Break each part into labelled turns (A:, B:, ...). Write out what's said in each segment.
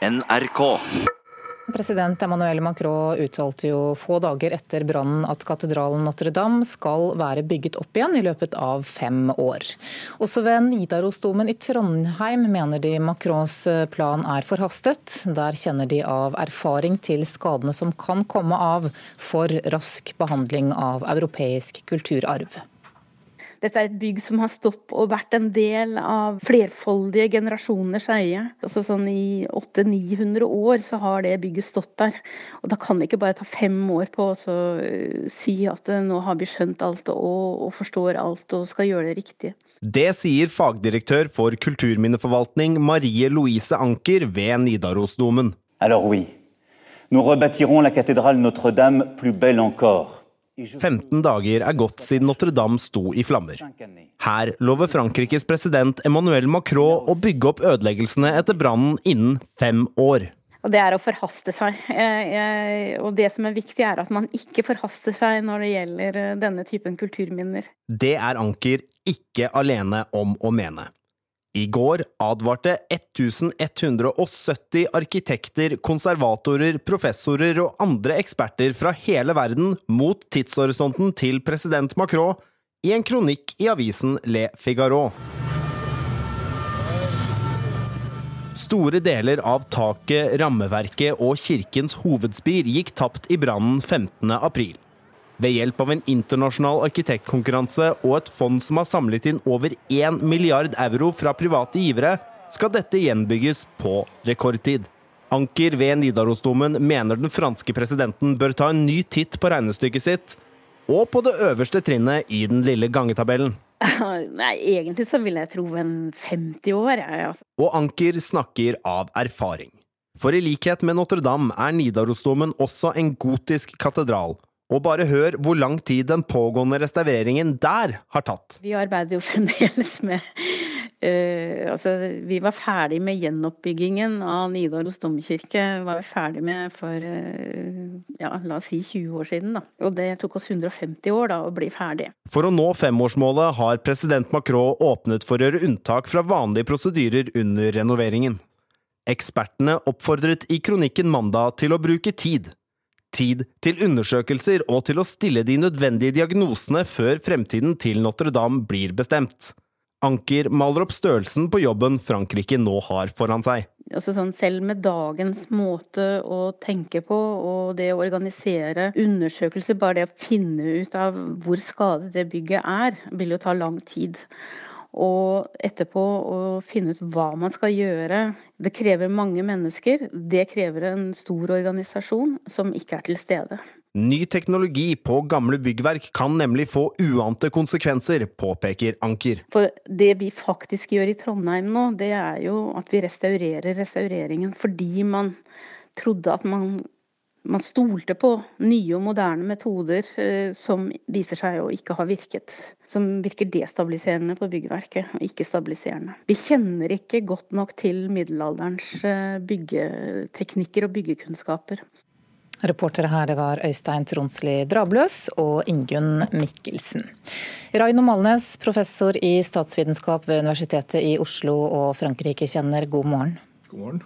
A: NRK.
B: President Emmanuel Macron uttalte jo få dager etter brannen at katedralen Notre-Dame skal være bygget opp igjen i løpet av fem år. Også ved Nidarosdomen i Trondheim mener de Macrons plan er forhastet. Der kjenner de av erfaring til skadene som kan komme av for rask behandling av europeisk kulturarv.
C: Dette er et bygg som har stått og vært en del av flerfoldige generasjoners eie. Altså sånn I 800-900 år så har det bygget stått der. Og Da kan vi ikke bare ta fem år på å uh, si at uh, nå har vi skjønt alt og, og forstår alt og skal gjøre det riktige.
D: Det sier fagdirektør for kulturminneforvaltning Marie Louise Anker ved Nidarosdomen.
E: Alors oui, nous rebâtirons la cathédrale Notre-Dame plus belle encore.
D: 15 dager er gått siden Notre-Dame sto i flammer. Her lover Frankrikes president Emmanuel Macron å bygge opp ødeleggelsene etter brannen innen fem år.
C: Og Det er å forhaste seg. Og Det som er viktig, er at man ikke forhaster seg når det gjelder eh, denne typen kulturminner.
D: Det er Anker ikke alene om å mene. I går advarte 1170 arkitekter, konservatorer, professorer og andre eksperter fra hele verden mot tidshorisonten til president Macron i en kronikk i avisen Le Figaro. Store deler av taket, rammeverket og kirkens hovedspir gikk tapt i brannen 15. april. Ved hjelp av en internasjonal arkitektkonkurranse og et fond som har samlet inn over 1 milliard euro fra private givere, skal dette gjenbygges på rekordtid. Anker ved Nidarosdomen mener den franske presidenten bør ta en ny titt på regnestykket sitt, og på det øverste trinnet i den lille gangetabellen.
C: Nei, egentlig så vil jeg tro en 50 år, jeg, altså.
D: Og Anker snakker av erfaring. For i likhet med Notre-Dame er Nidarosdomen også en gotisk katedral, og bare hør hvor lang tid den pågående restaureringen der har tatt.
C: Vi arbeider jo fremdeles med uh, Altså, vi var ferdig med gjenoppbyggingen av Nidaros domkirke var vi ferdig med for uh, ja, la oss si 20 år siden. da. Og det tok oss 150 år da å bli ferdig.
D: For å nå femårsmålet har president Macron åpnet for å gjøre unntak fra vanlige prosedyrer under renoveringen. Ekspertene oppfordret i kronikken mandag til å bruke tid tid til undersøkelser og til å stille de nødvendige diagnosene før fremtiden til Notre-Dame blir bestemt. Anker maler opp størrelsen på jobben Frankrike nå har foran seg.
C: Altså sånn, selv med dagens måte å tenke på og det å organisere undersøkelser, bare det å finne ut av hvor skadet det bygget er, vil jo ta lang tid. Og etterpå å finne ut hva man skal gjøre. Det krever mange mennesker. Det krever en stor organisasjon som ikke er til stede.
D: Ny teknologi på gamle byggverk kan nemlig få uante konsekvenser, påpeker Anker.
C: For det vi faktisk gjør i Trondheim nå, det er jo at vi restaurerer restaureringen fordi man trodde at man man stolte på nye og moderne metoder eh, som viser seg å ikke ha virket. Som virker destabiliserende på byggverket, og ikke stabiliserende. Vi kjenner ikke godt nok til middelalderens eh, byggeteknikker og byggekunnskaper.
B: Reportere her det var Øystein Tronsli Drabløs og Ingunn Mikkelsen. Raino Malnes, professor i statsvitenskap ved Universitetet i Oslo og Frankrike, kjenner god morgen.
F: God morgen.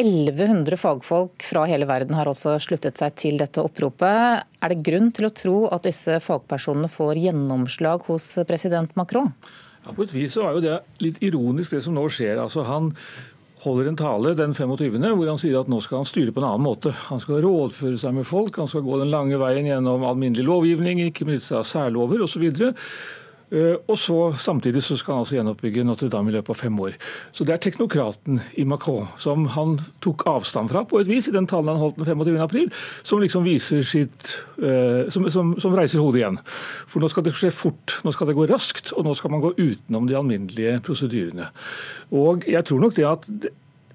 B: 1100 fagfolk fra hele verden har også sluttet seg til dette oppropet. Er det grunn til å tro at disse fagpersonene får gjennomslag hos president Macron?
F: Ja, På et vis så er jo det litt ironisk det som nå skjer. Altså Han holder en tale den 25. hvor han sier at nå skal han styre på en annen måte. Han skal rådføre seg med folk, han skal gå den lange veien gjennom alminnelig lovgivning, ikke seg av særlover osv. Eh, og så Samtidig så skal han altså gjenoppbygge Notre-Dame i løpet av fem år. Så Det er teknokraten i Macron som han tok avstand fra på et vis i den talen han holdt den 25. april, som liksom viser sitt uh, som, som, som, reiser hodet igjen. For nå skal det skje fort, nå skal det gå raskt, og nå skal man gå utenom de alminnelige prosedyrene. Og jeg tror nok det at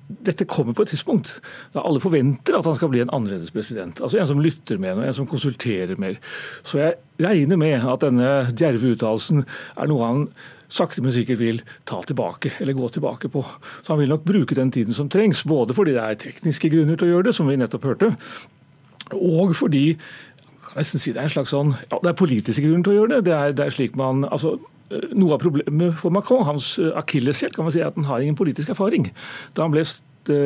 F: dette kommer på et tidspunkt da alle forventer at han skal bli en annerledes president. Altså En som lytter mer, en som konsulterer mer. Så jeg regner med at denne djerve uttalelsen er noe han sakte, men sikkert vil ta tilbake, eller gå tilbake på. Så han vil nok bruke den tiden som trengs, både fordi det er tekniske grunner til å gjøre det, som vi nettopp hørte, og fordi kan nesten si det er en slags sånn, ja, det er politiske grunner til å gjøre det. Det er, det er slik man, altså noe av problemet for Macron, hans akilleshæl, kan man si, er at han har ingen politisk erfaring. Da han ble eh,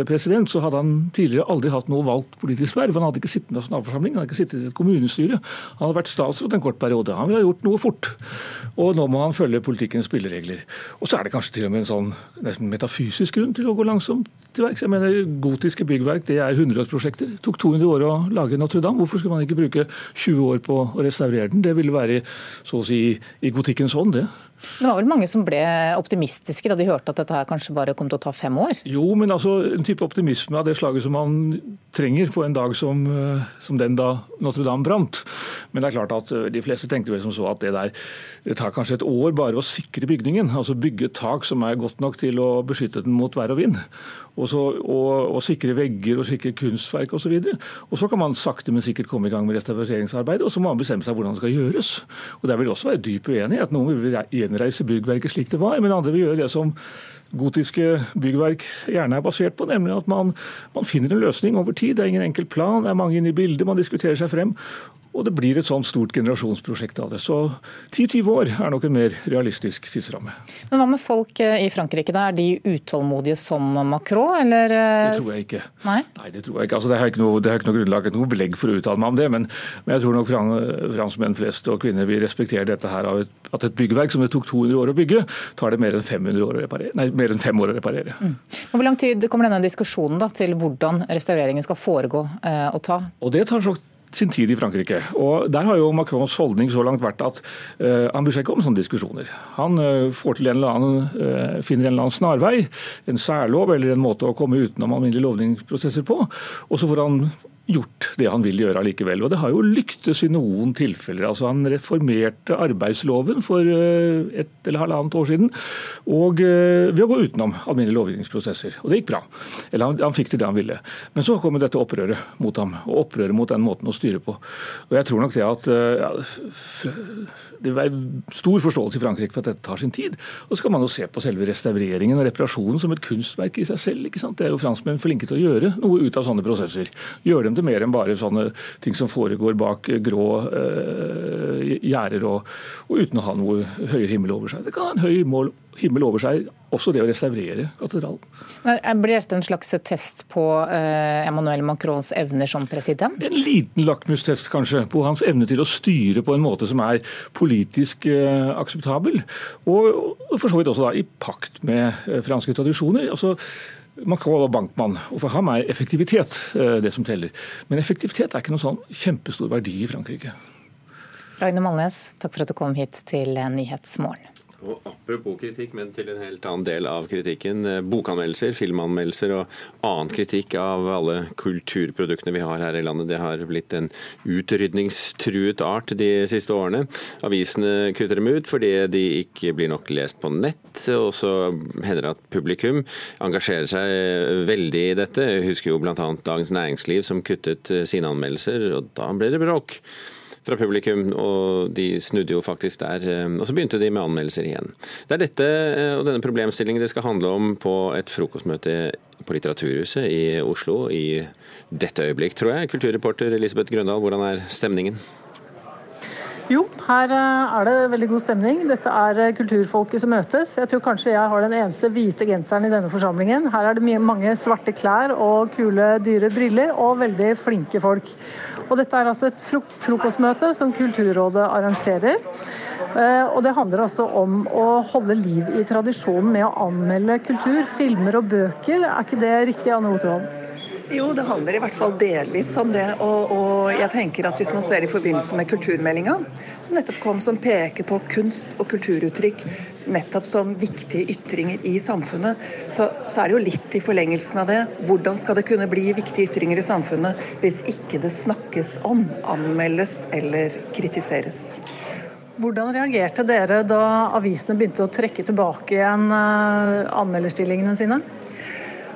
F: president, så hadde han tidligere aldri hatt noe valgt politisk verv. Han hadde ikke sittet i nasjonalforsamling, han hadde ikke sittet i et kommunestyre. Han hadde vært statsråd en kort periode. Han ville ha gjort noe fort. Og nå må han følge politikkens spilleregler. Og så er det kanskje til og med en sånn nesten metafysisk grunn til å gå langsomt til verks. Jeg mener, Gotiske byggverk det er hundreårsprosjekter. Det tok 200 år å lage Notre-Dame. Hvorfor skulle man ikke bruke 20 år på å restaurere den? Det ville være så å si i gotikkens ånd, det.
B: Det var vel mange som ble optimistiske da de hørte at dette her kanskje bare kom til å ta fem år?
F: Jo, men altså en type optimisme av det slaget som man trenger på en dag som, eh, som den da Notre-Dame brant. Men det er klart at eh, de fleste tenkte vel som så at det der det tar kanskje et år bare å sikre bygningen. Altså bygge tak som er godt nok til å beskytte den mot vær og vind. Og, så, og, og sikre vegger og sikre kunstverk osv. Og, så og så kan man sakte, men sikkert komme i gang med restaureringsarbeidet. Og så må man bestemme seg hvordan det skal gjøres. Og Der vil også være dyp uenighet. Noen vil gjenreise byggverket slik det var, men andre vil gjøre det som gotiske byggverk gjerne er basert på, nemlig at man, man, finner en løsning over tid. Det er ingen enkel plan, det er mange inne i bildet, man diskuterer seg frem. Og det blir et sånt stort generasjonsprosjekt av det. Så 10-20 år er nok en mer realistisk tidsramme.
B: Men hva med folk eh, i Frankrike, da? Er de utålmodige som Macron, eller?
F: Eh, det tror jeg ikke.
B: Nei,
F: Nei det tror jeg ikke. Altså, det har ikke noe, det har ikke noe grunnlag, noe belegg for å uttale meg om det. Men, men jeg tror nok franskmenn flest og kvinner vil respektere dette her av et, at et byggverk som det tok 200 år å bygge, tar det mer enn 500 år å reparere. Nei, mer enn fem år å reparere. Mm.
B: Hvor lang tid kommer denne diskusjonen da, til hvordan restaureringen skal foregå eh, å ta?
F: Og Det tar sin tid i Frankrike. Og Der har jo Macrons holdning så langt vært at uh, han bryr seg ikke om sånne diskusjoner. Han uh, får til en eller annen, uh, finner en eller annen snarvei, en særlov eller en måte å komme utenom alminnelige lovningsprosesser på. Og så får han det han vil gjøre allikevel. Og det har jo lyktes i noen tilfeller. Altså Han reformerte arbeidsloven for eh, et eller halvannet år siden og eh, ved å gå utenom alminnelige lovgivningsprosesser. Og det gikk bra. Eller han, han, fikk til det han ville. Men så kom dette opprøret mot ham, og opprøret mot den måten å styre på. Og jeg tror nok det at eh, ja, det være stor forståelse i Frankrike for at dette tar sin tid. Og så kan man jo se på selve restaureringen og reparasjonen som et kunstverk i seg selv. ikke sant? Det er jo franskmenn flinke til å gjøre noe ut av sånne prosesser. Gjøre dem til mer enn bare sånne ting som foregår bak grå eh, gjerder og, og, uten å ha noe høyere himmel over seg. Det kan ha en høy mål, himmel over seg, også det å restaurere katedralen.
B: Blir dette en slags test på eh, Emmanuel Macrons evner som president?
F: En liten lakmustest kanskje, på hans evne til å styre på en måte som er politisk eh, akseptabel. Og, og for så vidt også da i pakt med eh, franske tradisjoner. altså Macron var bankmann, og for ham er effektivitet eh, det som teller. Men effektivitet er ikke noen sånn kjempestor verdi i Frankrike.
B: Ragne Malnes, takk for at du kom hit til Nyhetsmorgen.
A: Og Apropos kritikk, men til en helt annen del av kritikken. Eh, bokanmeldelser, filmanmeldelser og annen kritikk av alle kulturproduktene vi har her i landet. Det har blitt en utrydningstruet art de siste årene. Avisene kutter dem ut fordi de ikke blir nok lest på nett. Og så hender det at publikum engasjerer seg veldig i dette. Jeg husker jo bl.a. Dagens Næringsliv som kuttet sine anmeldelser, og da ble det bråk fra publikum, og de snudde jo faktisk der. Eh, og så begynte de med anmeldelser igjen. Det er dette eh, og denne problemstillingen det skal handle om på et frokostmøte på Litteraturhuset i Oslo i dette øyeblikk, tror jeg. Kulturreporter Elisabeth Grøndal, hvordan er stemningen?
G: Jo, her eh, er det veldig god stemning. Dette er eh, kulturfolket som møtes. Jeg tror kanskje jeg har den eneste hvite genseren i denne forsamlingen. Her er det mange svarte klær og kule, dyre briller og veldig flinke folk. Og dette er altså et frokostmøte som Kulturrådet arrangerer. Eh, og det handler altså om å holde liv i tradisjonen med å anmelde kultur, filmer og bøker. Er ikke det riktig, Anne Oterholm?
H: Jo, det handler i hvert fall delvis om det. Og, og, jeg tenker at hvis man ser det i forbindelse med kulturmeldinga, som nettopp kom, som peker på kunst og kulturuttrykk nettopp som viktige ytringer i samfunnet, så, så er det jo litt i forlengelsen av det. Hvordan skal det kunne bli viktige ytringer i samfunnet hvis ikke det snakkes om, anmeldes eller kritiseres?
G: Hvordan reagerte dere da avisene begynte å trekke tilbake igjen eh, anmelderstillingene sine?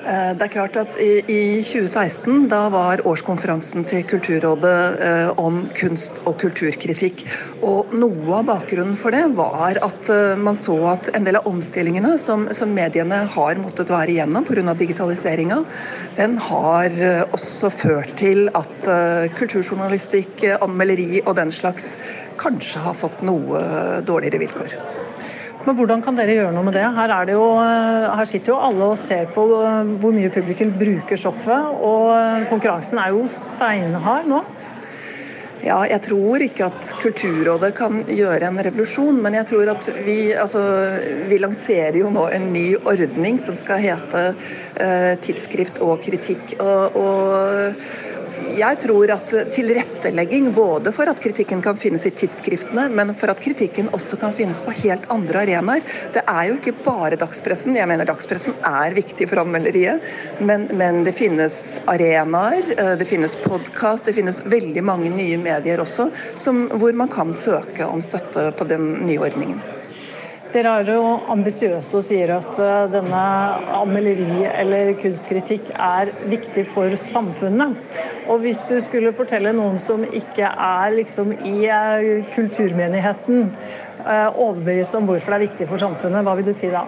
H: Eh, det er klart at I 2016 da var årskonferansen til Kulturrådet eh, om kunst- og kulturkritikk. og Noe av bakgrunnen for det var at eh, man så at en del av omstillingene som, som mediene har måttet være igjennom pga. digitaliseringa, den har også ført til at kulturjournalistikk, anmelderi og den slags kanskje har fått noe dårligere vilkår.
G: Men hvordan kan dere gjøre noe med det? Her, det jo, eh, her sitter jo alle og ser på eh, hvor mye publikum bruker stoffet, og eh, konkurransen er jo steinhard nå.
H: Ja, jeg tror ikke at Kulturrådet kan gjøre en revolusjon, men jeg tror at vi, altså, vi lanserer jo nå en ny ordning som skal hete eh, tidsskrift og kritikk. og, og jeg tror at tilrettelegging både for at kritikken kan finnes i tidsskriftene, men for at kritikken også kan finnes på helt andre arenaer. Det er jo ikke bare dagspressen. Jeg mener dagspressen er viktig for anmelderiet, men, men det finnes arenaer, eh, det finnes podkast, det finnes veldig mange nye medier også, som, hvor man kan søke om støtte på den nye ordningen.
G: Dere er jo ambisiøse og sier at eh, denne anmelderi eller kunstkritikk er viktig for samfunnet. Og hvis du skulle fortelle noen som ikke er liksom i eh, kulturmenigheten, overbevise om hvorfor det er viktig for samfunnet, hva vil du si da?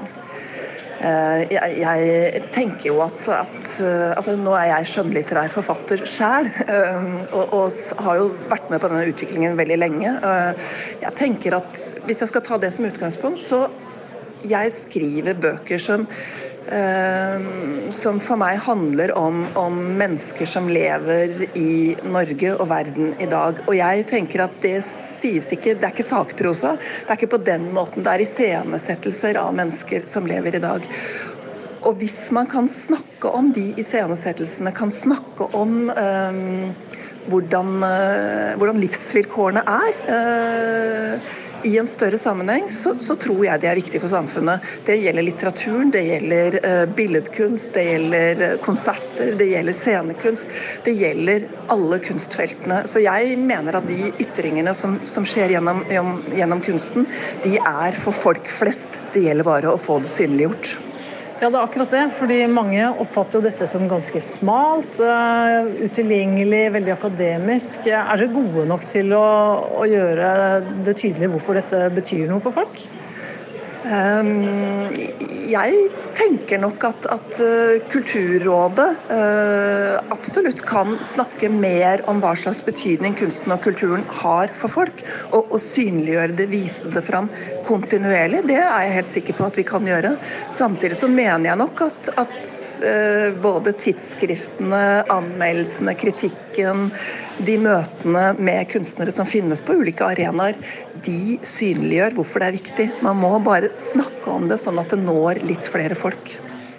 H: Eh, jeg, jeg, tenker jo at, at eh, altså Nå er jeg skjønnlitterær forfatter sjøl, eh, og, og, har jo vært med på denne utviklingen veldig lenge. Jeg tenker at Hvis jeg skal ta det som utgangspunkt, så jeg skriver bøker som som for meg handler om, om, mennesker som lever i Norge og verden i dag. Og jeg tenker at det sies ikke Det er ikke sakprosa. Det er ikke på den måten. Det er iscenesettelser av mennesker som lever i dag. Og hvis man kan snakke om de iscenesettelsene, kan snakke om um, hvordan, uh, hvordan, livsvilkårene er uh, i en større sammenheng så, så, tror jeg det er viktig for samfunnet. Det gjelder litteraturen, det gjelder uh, billedkunst, det gjelder eh, konserter, det gjelder scenekunst. Det gjelder alle kunstfeltene. Så jeg mener at de ytringene som, som skjer gjennom, gjennom kunsten, de er for folk flest. Det gjelder bare å få det synliggjort.
G: Ja, det er akkurat det. fordi Mange oppfatter jo dette som ganske smalt, uh, utilgjengelig, veldig akademisk. Er dere gode nok til å, å, gjøre det tydelig hvorfor dette betyr noe for folk?
H: Um, jeg tenker nok at, at uh, Kulturrådet uh, absolutt kan snakke mer om hva slags betydning kunsten og kulturen har for folk, og, og, synliggjøre det, vise det fram kontinuerlig. Det er jeg helt sikker på at vi kan gjøre. Samtidig så mener jeg nok at, at uh, både tidsskriftene, anmeldelsene, kritikken, de møtene med kunstnere som finnes på ulike arenaer, de synliggjør hvorfor det er viktig. Man må bare snakke om det sånn at det når litt flere folk.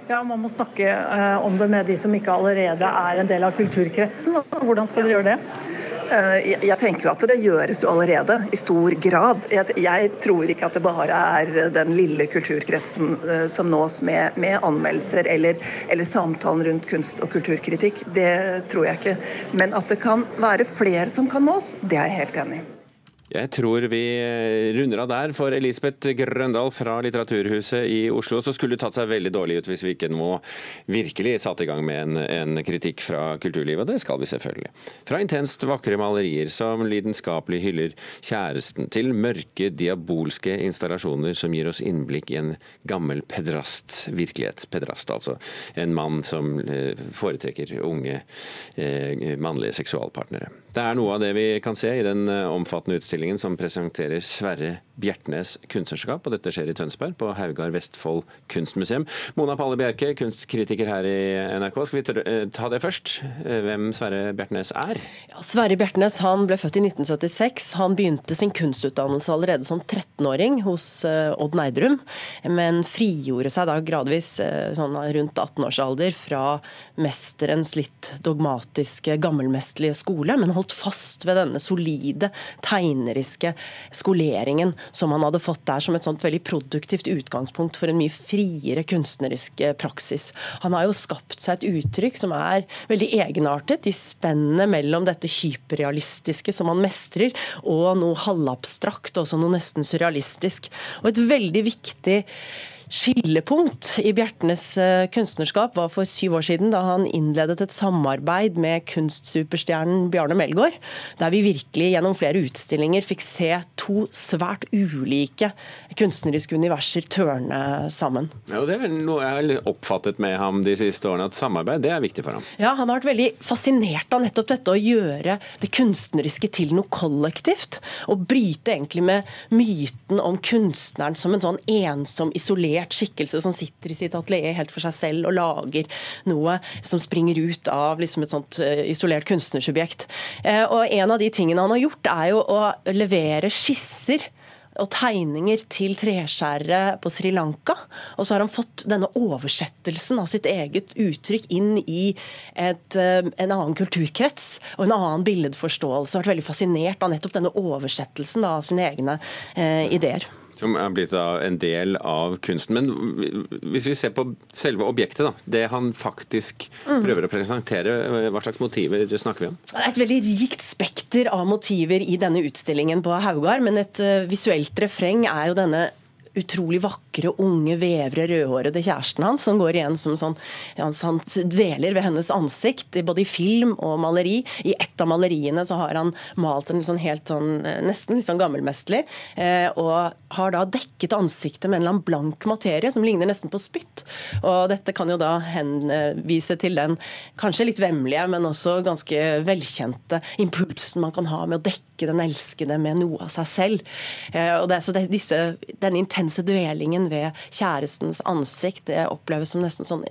G: Ja, Man må snakke uh, om det med de som ikke allerede er en del av kulturkretsen. Hvordan skal dere gjøre det?
H: Uh, jeg, tenker jo at det gjøres jo allerede, i stor grad. Jeg, tror ikke at det bare er den lille kulturkretsen uh, som nås med, med anmeldelser eller, eller, samtalen rundt kunst- og kulturkritikk. Det tror jeg ikke. Men at det kan være flere som kan nås, det er jeg helt enig i.
A: Jeg tror vi runder av der for Elisabeth Grøndal fra Litteraturhuset i Oslo. Så skulle det tatt seg veldig dårlig ut hvis vi ikke nå virkelig satte i gang med en, en kritikk fra kulturlivet. Det skal vi selvfølgelig. Fra intenst vakre malerier som lidenskapelig hyller kjæresten, til mørke, diabolske installasjoner som gir oss innblikk i en gammel pedrast virkelighet. Pedrast, altså en mann som eh, foretrekker unge eh, mannlige seksualpartnere. Det er noe av det vi kan se i den eh, omfattende utstillingen som presenterer Sverre Bjertnæs kunstnerskap, og dette skjer i Tønsberg, på Haugar Vestfold kunstmuseum. Mona Palle Bjerke, kunstkritiker her i NRK. Skal vi eh, ta det først? Eh, hvem Sverre Bjertnæs er?
I: Ja, Sverre Bjertnæs han ble født i 1976. Han begynte sin kunstutdannelse allerede som 13-åring hos Odd Neidrum, men frigjorde seg da gradvis sånn rundt 18-årsalder fra mesterens litt dogmatiske, gammelmesterlige skole, men holdt holdt fast ved denne solide, tegneriske skoleringen som han hadde fått der, som et sånt veldig produktivt utgangspunkt for en mye friere kunstnerisk eh, praksis. Han har jo skapt seg et uttrykk som er veldig egenartet, i spennet mellom dette hyperrealistiske som han mestrer, og noe halvabstrakt, også noe nesten surrealistisk. Og et veldig viktig skillepunkt i Bjertnes eh, kunstnerskap var for syv år siden, da han innledet et samarbeid med kunstsuperstjernen Bjarne Melgaard. Der vi virkelig gjennom flere utstillinger fikk se to svært ulike kunstneriske universer tørne sammen.
A: Ja, og Det er noe jeg har oppfattet med ham de siste årene, at samarbeid det er viktig for ham.
I: Ja, Han har vært veldig fascinert av nettopp dette å gjøre det kunstneriske til noe kollektivt. Og bryte egentlig med myten om kunstneren som en sånn ensom, isolert isolert skikkelse som sitter i sitt atelier helt for seg selv og lager noe som springer ut av liksom et sånt eh, isolert kunstnersubjekt. Eh, og En av de tingene han har gjort, er jo å levere skisser og tegninger til treskjærere på Sri Lanka. Og så har han fått denne oversettelsen av sitt eget uttrykk inn i et, eh, en annen kulturkrets og en annen billedforståelse. Har Vært veldig fascinert av nettopp denne oversettelsen da, av sine egne eh, ideer.
A: Som er blitt en del av kunsten. Men hvis vi ser på selve objektet, da, det han faktisk mm. prøver å presentere, hva slags motiver snakker vi om?
I: Det er et veldig rikt spekter av motiver i denne utstillingen på Haugar, men et uh, visuelt refreng er jo denne utrolig vakre, unge, vevre, rødhårede kjæresten hans, som går igjen som sånn Han dveler ved hennes ansikt, både i film og maleri. I ett av maleriene så har han malt en sånn helt sånn, nesten litt sånn gammelmestlig, eh, og har da dekket ansiktet med en eller annen blank materie som ligner nesten på spytt. Og dette kan jo da henvise til den kanskje litt vemmelige, men også ganske velkjente impulsen man kan ha med å dekke den elskede med noe av seg selv. Eh, og det, så det, disse, den intense dvelingen ved kjærestens ansikt det oppleves som nesten sånn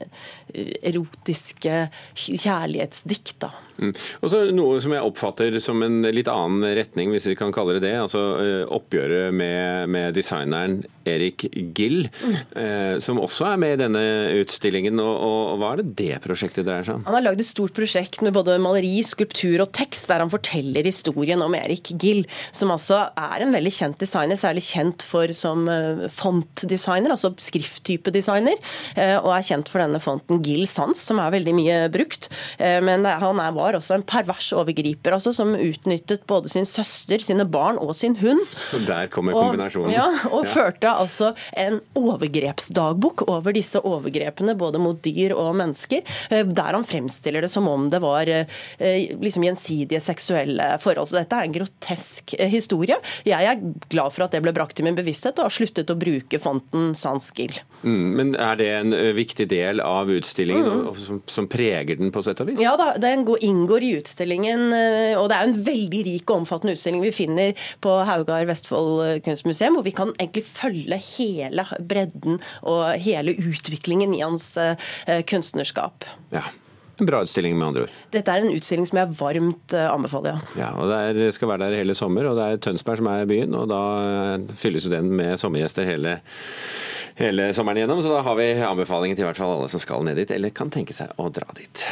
I: erotiske kjærlighetsdikt. da.
A: Mm. Og så Noe som jeg oppfatter som en litt annen retning, hvis vi kan kalle det det. altså eh, Oppgjøret med, med designeren Erik Gill, eh, som også er med i denne utstillingen. Og, og, Hva er det det prosjektet dreier seg om?
I: Han har lagd et stort prosjekt med både maleri, skulptur og tekst, der han forteller historien om Erik Gill, som altså er en veldig kjent designer, særlig kjent for som uh, fontdesigner, altså skrifttypedesigner, eh, og er kjent for denne fonten Gill Sans, som er veldig mye brukt. Eh, men han er, var også en pervers overgriper, altså, som utnyttet både sin søster, sine barn og sin hund.
A: Så der kommer kombinasjonen.
I: Og, ja, og førte altså en overgrepsdagbok over disse overgrepene, både mot dyr og mennesker, der han fremstiller det som om det var liksom gjensidige seksuelle forhold. Så dette er en grotesk historie. Jeg er glad for at det ble brakt til min bevissthet, og har sluttet å bruke fonten Sanskill.
A: Mm, men er det en viktig del av utstillingen, mm. som, som, preger den på sett og vis?
I: Ja, da, den inngår i utstillingen, og det er en veldig rik og omfattende utstilling vi finner på Haugar Vestfold kunstmuseum, hvor vi kan egentlig følge hele bredden og hele utviklingen i hans kunstnerskap.
A: Ja. En bra utstilling, med andre ord.
I: Dette er en utstilling som jeg varmt anbefaler,
A: ja. ja og Det skal være der hele sommer, og det er Tønsberg som er byen. og Da fylles jo den med sommergjester hele, hele sommeren igjennom, så da har vi anbefalingen til i hvert fall alle som skal ned dit, eller kan tenke seg å dra dit.